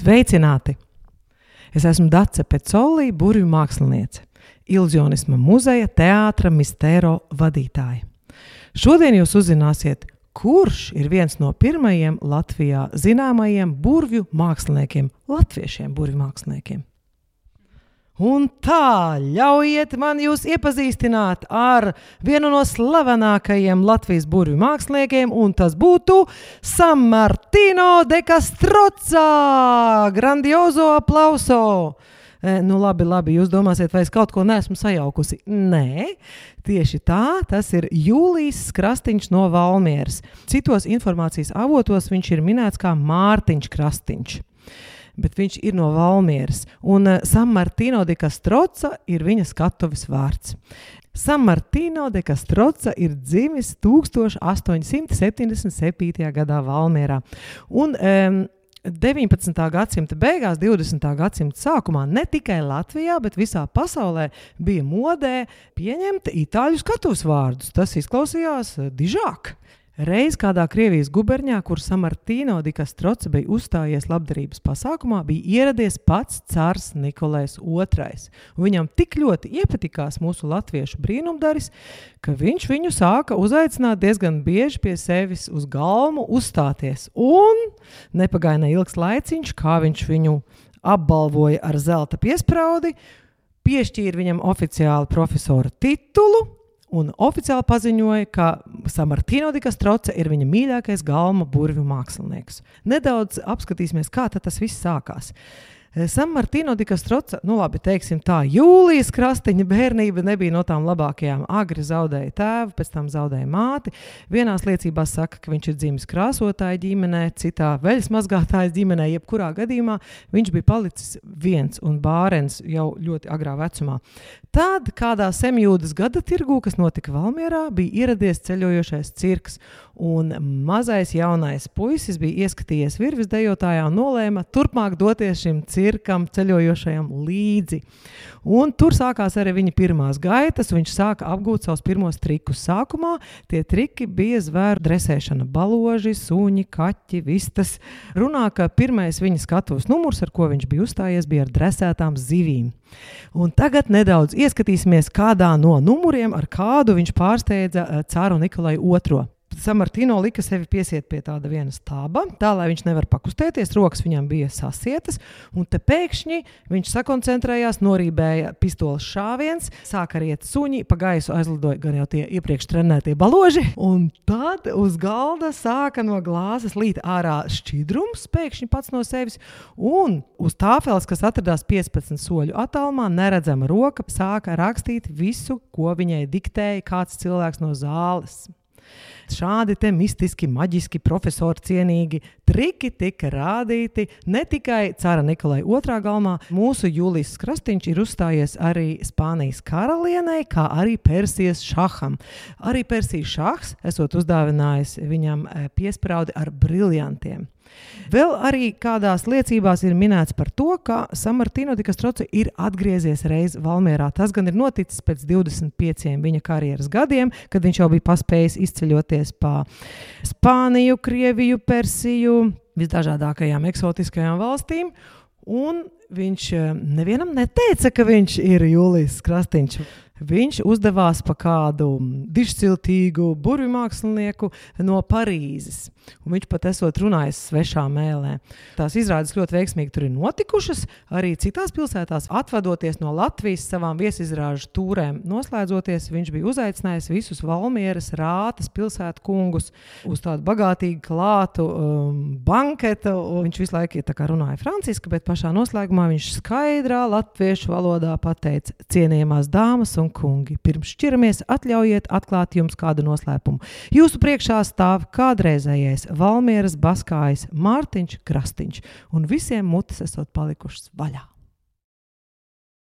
Sveicināti! Es esmu Dace Pecolī, burvju māksliniece, iluzionisma muzeja teātra mistēro vadītāja. Šodien jūs uzzināsiet, kurš ir viens no pirmajiem Latvijā zināmajiem burvju māksliniekiem, latviešiem burvju māksliniekiem. Un tā, ļaujiet man jūs iepazīstināt ar vienu no slavenākajiem Latvijas burvju māksliniekiem, un tas būtu San Martino de Castroca! Grandiozo aplauso! E, nu, labi, labi, jūs domāsiet, vai es kaut ko neesmu sajaukusi. Nē, tieši tā, tas ir Jūlijs Krastīņš no Valmieras. Citos informācijas avotos viņš ir minēts kā Mārtiņš Krastīņš bet viņš ir no Valmieras. Un uh, San Martino de Castroca ir viņa skatuves vārds. San Martino de Castroca ir dzimis 1877. gadā Valmierā. Un, um, 19. gadsimta beigās, 20. gadsimta sākumā ne tikai Latvijā, bet visā pasaulē bija modē pieņemt itāļu skatuves vārdus. Tas izklausījās dižāk. Reiz kādā Krievijas guberņā, kur Samartīno Dikastrots bija uzstājies labdarības pasākumā, bija ieradies pats cārs Nikolais II. Viņam tik ļoti iepatikās mūsu latviešu brīnumdaris, ka viņš viņu sāka uzaicināt diezgan bieži pie sevis uz galmu uzstāties. Un nepagāja neilgs laiciņš, kā viņš viņu apbalvoja ar zelta piespraudi, piešķīra viņam oficiāli profesora titulu un oficiāli paziņoja, ka Samartino Dikastroce ir viņa mīļākais galma burvju mākslinieks. Nedaudz apskatīsimies, kā tas viss sākās. Eh, San Martino di Castroca, nu labi, teiksim tā, jūlijas krastiņa bērnība nebija no tām labākajām. Agri zaudēja tēvu, pēc tam zaudēja māti. Vienās liecībās saka, ka viņš ir dzimis krāsotāja ģimenē, citā veļas mazgātājas ģimenē. Jebkurā gadījumā viņš bija palicis viens un bārens jau ļoti agrā vecumā. Tad kādā semjūdas gada tirgū, kas notika Valmjerā, bija ieradies ceļojošais cirks. Un mazais jaunais puisis bija ieskatījies virves dejotājā un nolēma turpmāk doties šim cirkam, ceļojošajam līdzi. Un tur sākās arī viņa pirmās gaitas. Viņš sāka apgūt savus pirmos trikus. Sākumā tie triki bija zvēru dresēšana, baloži, suņi, kaķi, vistas. Runā, ka pirmais viņa skatuves numurs, ar ko viņš bija uzstājies, bija ar dresētām zivīm. Un tagad nedaudz ieskatīsimies kādā no numuriem, ar kādu viņš pārsteidza eh, Cāru Nikolai II. Samartino lika sevi piesiet pie tāda viena stāba, tā lai viņš nevar pakustēties, rokas viņam bija sasietas, un te pēkšņi viņš sakoncentrējās, norībēja pistoles šāviens, sāka riet suņi, pa gaisu aizlidoja gan jau tie iepriekš trenētie baloži, un tad uz galda sāka no glāzes līt ārā šķidrums, pēkšņi pats no sevis, un uz tāfeles, kas atradās 15 soļu attālumā, neredzama roka sāka rakstīt visu, ko viņai diktēja kāds cilvēks no zāles. Šādi te mistiski, maģiski, profesori cienīgi triki tika rādīti ne tikai Cara Nikolai II galmā. Mūsu Jūlijas Krastīņš ir uzstājies arī Spānijas karalienei, kā arī Persijas šaham. Arī Persijas šahs esot uzdāvinājis viņam eh, piespraudi ar briljantiem. Vēl arī kādās liecībās ir minēts par to, ka Samartino Dikastroci ir atgriezies reiz Valmērā. Tas gan ir noticis pēc 25 viņa karjeras gadiem, kad viņš jau bija paspējis izceļoties pa Spāniju, Krieviju, Persiju, visdažādākajām eksotiskajām valstīm. Un viņš eh, nevienam neteica, ka viņš ir Jūlijas Krastīņš. Viņš uzdevās pa kādu dišciltīgu burvju mākslinieku no Parīzes. Un viņš pat esot runājis svešā mēlē. Tās izrādes ļoti veiksmīgi tur ir notikušas. Arī citās pilsētās, atvadoties no Latvijas savām viesizrāžu tūrēm, noslēdzoties, viņš bija uzaicinājis visus Valmieras, Rātas pilsētu kungus uz tādu bagātīgu klātu um, banketu. Viņš visu laiku ja runāja franciski, bet pašā noslēgumā viņš skaidrā latviešu valodā pateica cienījamās dāmas un kungi, pirms šķiramies, atļaujiet atklāt jums kādu noslēpumu. Jūsu priekšā stāv kādreizējais Valmieras baskājs Mārtiņš Krastīņš, un visiem mutes esot palikušas vaļā.